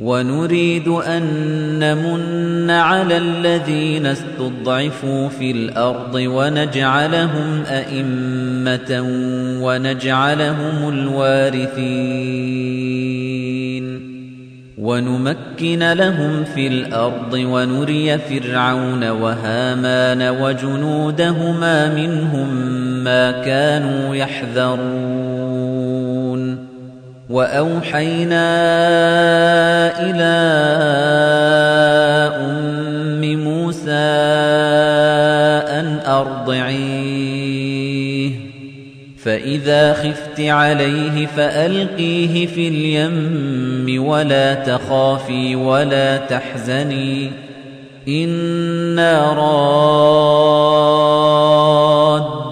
ونريد أن نمن على الذين استضعفوا في الأرض ونجعلهم أئمة ونجعلهم الوارثين. ونمكن لهم في الأرض ونري فرعون وهامان وجنودهما منهم ما كانوا يحذرون. وأوحينا إلى أم موسى أن أرضعيه. فإذا خفت عليه فألقيه في اليم ولا تخافي ولا تحزني. إنا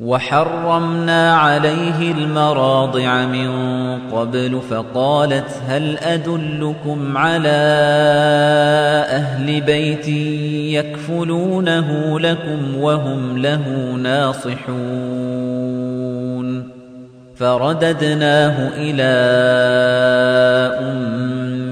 وحرمنا عليه المراضع من قبل فقالت هل أدلكم على أهل بيت يكفلونه لكم وهم له ناصحون فرددناه إلى أمة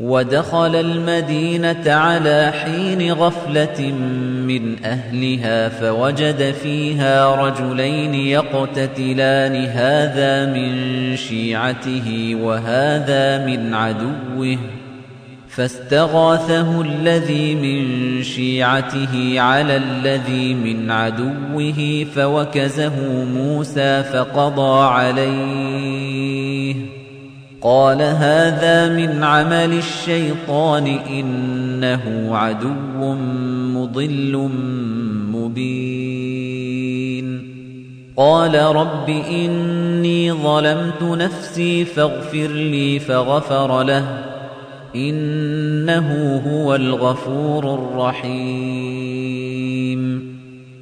ودخل المدينة على حين غفلة من أهلها فوجد فيها رجلين يقتتلان هذا من شيعته وهذا من عدوه. فاستغاثه الذي من شيعته على الذي من عدوه فوكزه موسى فقضى عليه. قال هذا من عمل الشيطان إنه عدو مضل مبين. قال رب إني ظلمت نفسي فاغفر لي فغفر له إنه هو الغفور الرحيم.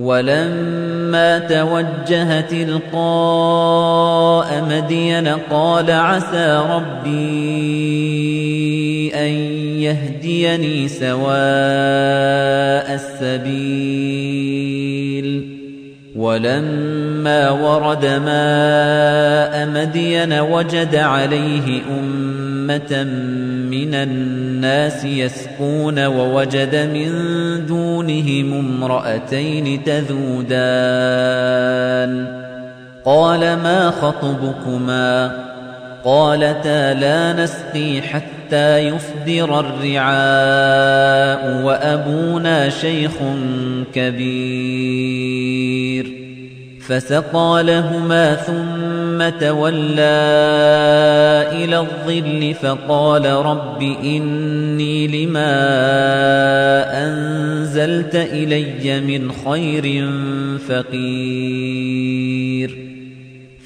ولما توجه تلقاء مدين قال عسى ربي أن يهديني سواء السبيل. ولما ورد ماء مدين وجد عليه أمة من الناس يسقون ووجد من دونهم امرأتين تذودان قال ما خطبكما قالتا لا نسقي حتى يصدر الرعاء وأبونا شيخ كبير فسقى لهما ثم تولى إلى الظل فقال رب إني لما أنزلت إلي من خير فقير.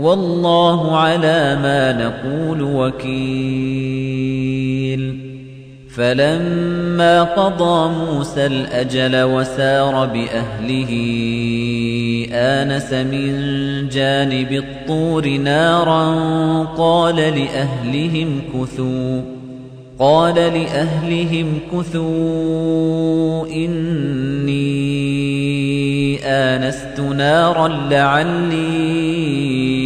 والله على ما نقول وكيل. فلما قضى موسى الأجل وسار بأهله آنس من جانب الطور نارا قال لأهلهم كثوا قال لأهلهم كثوا إني آنست نارا لعلي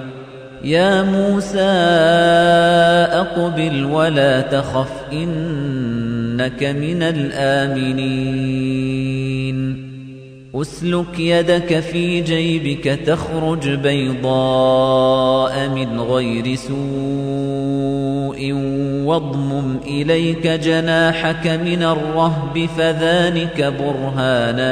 يَا مُوسَىٰ أَقْبِلْ وَلَا تَخَفْ إِنَّكَ مِنَ الْآمِنِينَ. أسلك يدك في جيبك تخرج بيضاء من غير سوء واضمم إليك جناحك من الرهب فذلك برهانان.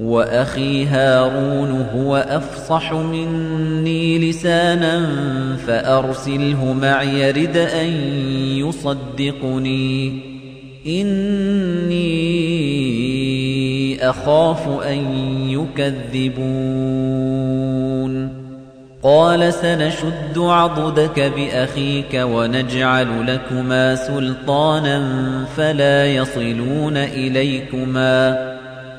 وأخي هارون هو أفصح مني لسانا فأرسله معي رد أن يصدقني. إني أخاف أن يكذبون. قال سنشد عضدك بأخيك ونجعل لكما سلطانا فلا يصلون إليكما.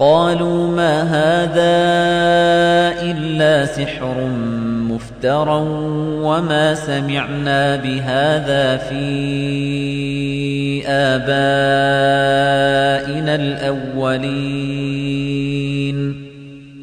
قالوا ما هذا إلا سحر مفترى وما سمعنا بهذا في آبائنا الأولين.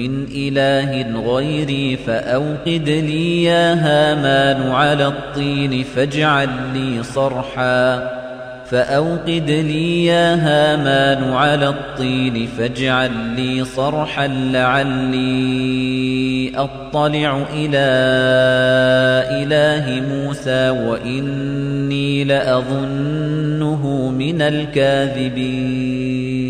من إله غيري فأوقد لي يا هامان على الطين فاجعل لي صرحا. فأوقد لي يا هامان على الطين فاجعل لي صرحا لعلي أطلع إلى إله موسى وإني لأظنه من الكاذبين.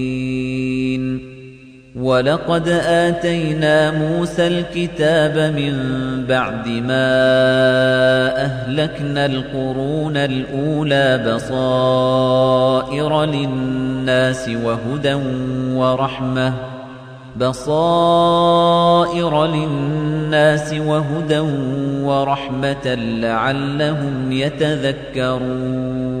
وَلَقَدْ آتَيْنَا مُوسَى الْكِتَابَ مِنْ بَعْدِ مَا أَهْلَكْنَا الْقُرُونَ الْأُولَى بَصَائِرَ لِلنَّاسِ وَهُدًى وَرَحْمَةً بصائر للناس وهدى ورحمة لعلهم يتذكرون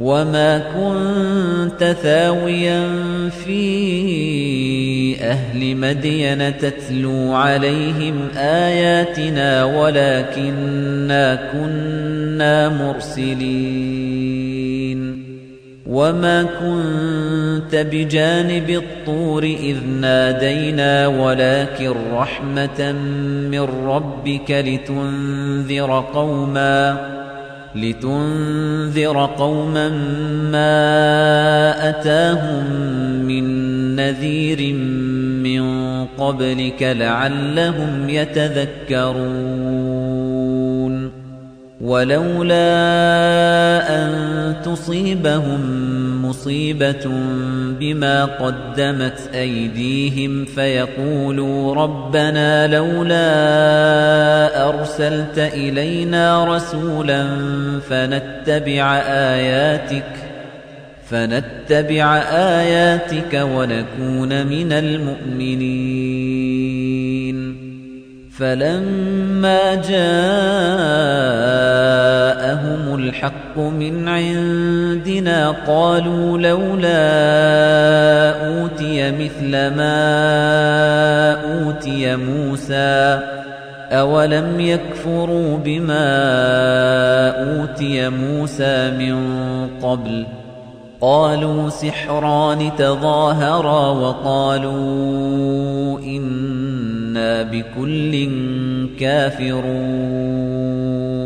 وما كنت ثاويا في أهل مدين تتلو عليهم آياتنا ولكننا كنا مرسلين وما كنت بجانب الطور إذ نادينا ولكن رحمة من ربك لتنذر قوما لتنذر قوما ما أتاهم من نذير من قبلك لعلهم يتذكرون ولولا أن تصيبهم مصيبة بما قدمت أيديهم فيقولوا ربنا لولا أرسلت إلينا رسولا فنتبع آياتك فنتبع آياتك ونكون من المؤمنين فلما جاءهم الحق من عندنا قالوا لولا أوتي مثل ما أوتي موسى أولم يكفروا بما أوتي موسى من قبل قالوا سحران تظاهرا وقالوا إنا بكل كافرون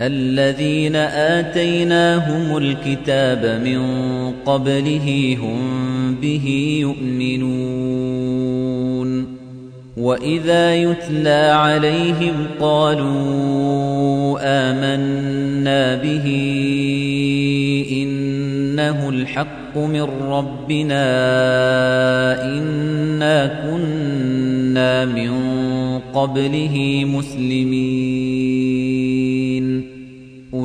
الذين آتيناهم الكتاب من قبله هم به يؤمنون. وإذا يتلى عليهم قالوا آمنا به إنه الحق من ربنا إنا كنا من قبله مسلمين.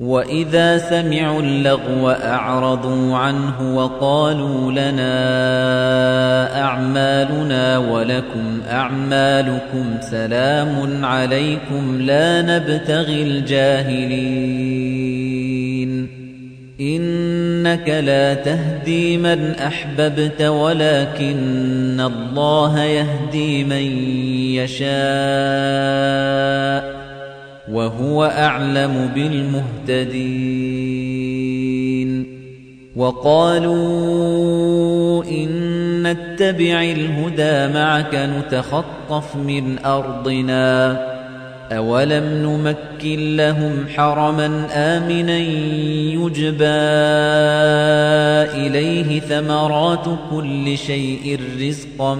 وَإِذَا سَمِعُوا اللَّغْوَ أَعْرَضُوا عَنْهُ وَقَالُوا لَنَا أَعْمَالُنَا وَلَكُمْ أَعْمَالُكُمْ سَلَامٌ عَلَيْكُمْ لَا نَبْتَغِي الْجَاهِلِينَ إِنَّكَ لَا تَهْدِي مَنْ أَحْبَبْتَ وَلَكِنَّ اللَّهَ يَهْدِي مَن يَشَاءُ وهو أعلم بالمهتدين وقالوا إن نتبع الهدى معك نتخطف من أرضنا أولم نمكن لهم حرما آمنا يجبى إليه ثمرات كل شيء رزقا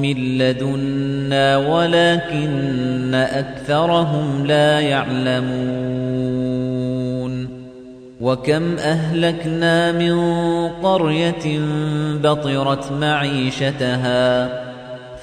من لدنا ولكن أكثرهم لا يعلمون وكم أهلكنا من قرية بطرت معيشتها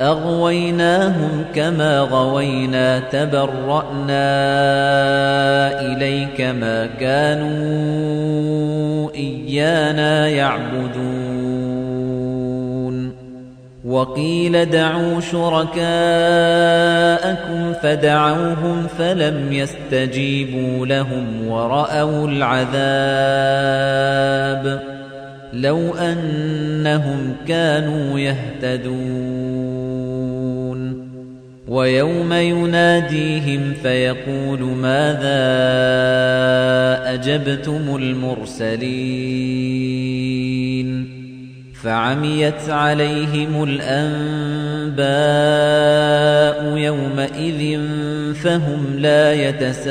أغويناهم كما غوينا تبرأنا إليك ما كانوا إيانا يعبدون. وقيل دعوا شركاءكم فدعوهم فلم يستجيبوا لهم ورأوا العذاب. لو أنهم كانوا يهتدون. ويوم يناديهم فيقول ماذا أجبتم المرسلين فعميت عليهم الأنباء يومئذ فهم لا يتساءلون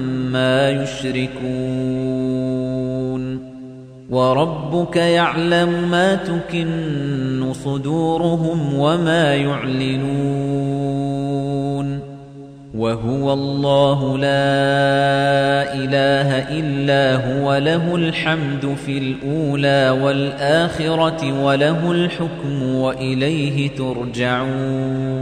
يشركون وربك يعلم ما تكن صدورهم وما يعلنون وهو الله لا إله إلا هو له الحمد في الأولى والآخرة وله الحكم وإليه ترجعون.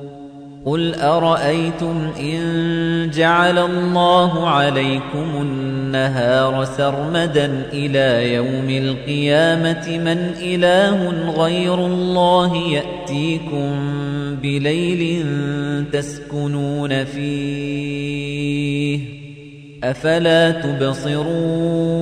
قل أرأيتم إن جعل الله عليكم النهار سرمدا إلى يوم القيامة من إله غير الله يأتيكم بليل تسكنون فيه أفلا تبصرون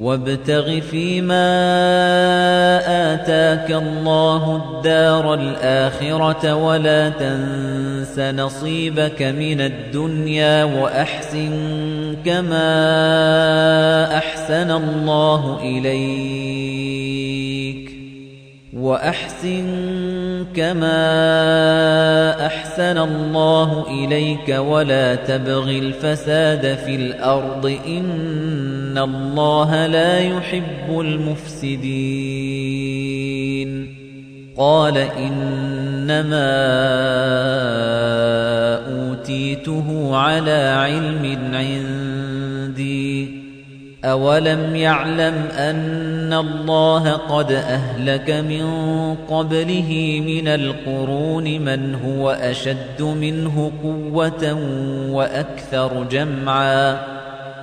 وابتغ فيما آتاك الله الدار الآخرة ولا تنس نصيبك من الدنيا وأحسن كما أحسن الله إليك. وأحسن كما أحسن الله إليك ولا تبغ الفساد في الأرض إن الله لا يحب المفسدين. قال إنما أوتيته على علم عندي أَوَلَمْ يَعْلَمْ أَنَّ اللَّهَ قَدْ أَهْلَكَ مِن قَبْلِهِ مِنَ الْقُرُونِ مَنْ هُوَ أَشَدُّ مِنْهُ قُوَّةً وَأَكْثَرُ جَمْعًا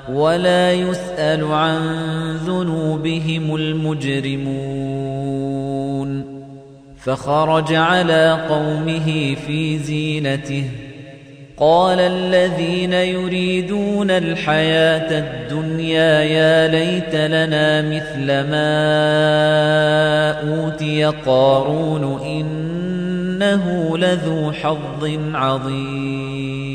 وَلَا يُسْأَلُ عَن ذُنُوبِهِمُ الْمُجْرِمُونَ فَخَرَجَ عَلَى قَوْمِهِ فِي زِينَتِهِ قال الذين يريدون الحياة الدنيا يا ليت لنا مثل ما أوتي قارون إنه لذو حظ عظيم.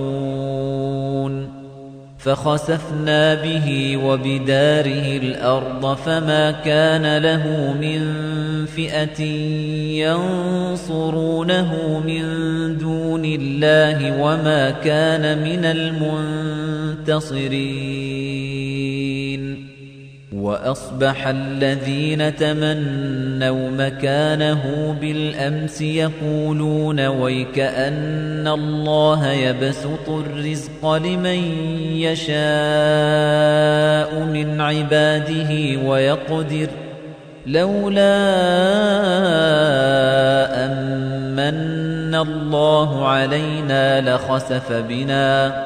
فخسفنا به وبداره الأرض فما كان له من فئة ينصرونه من دون الله وما كان من المنتصرين. وأصبح الذين تمنوا مكانه بالأمس يقولون ويك أن الله يبسط الرزق لمن يشاء من عباده ويقدر لولا أمن الله علينا لخسف بنا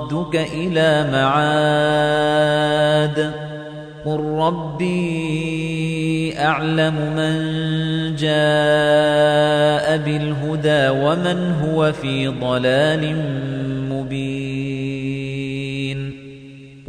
لَرَادُّكَ إِلَى مَعَادٍ. قُل رَّبِّي أَعْلَمُ مَن جَاءَ بِالْهُدَى وَمَنْ هُوَ فِي ضَلَالٍ مُبِينٍ.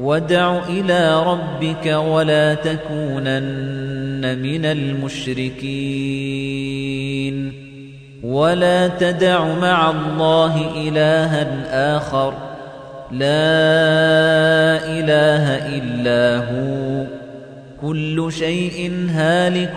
وادع إلى ربك ولا تكونن من المشركين. ولا تدع مع الله إلها آخر. لا إله إلا هو. كل شيء هالك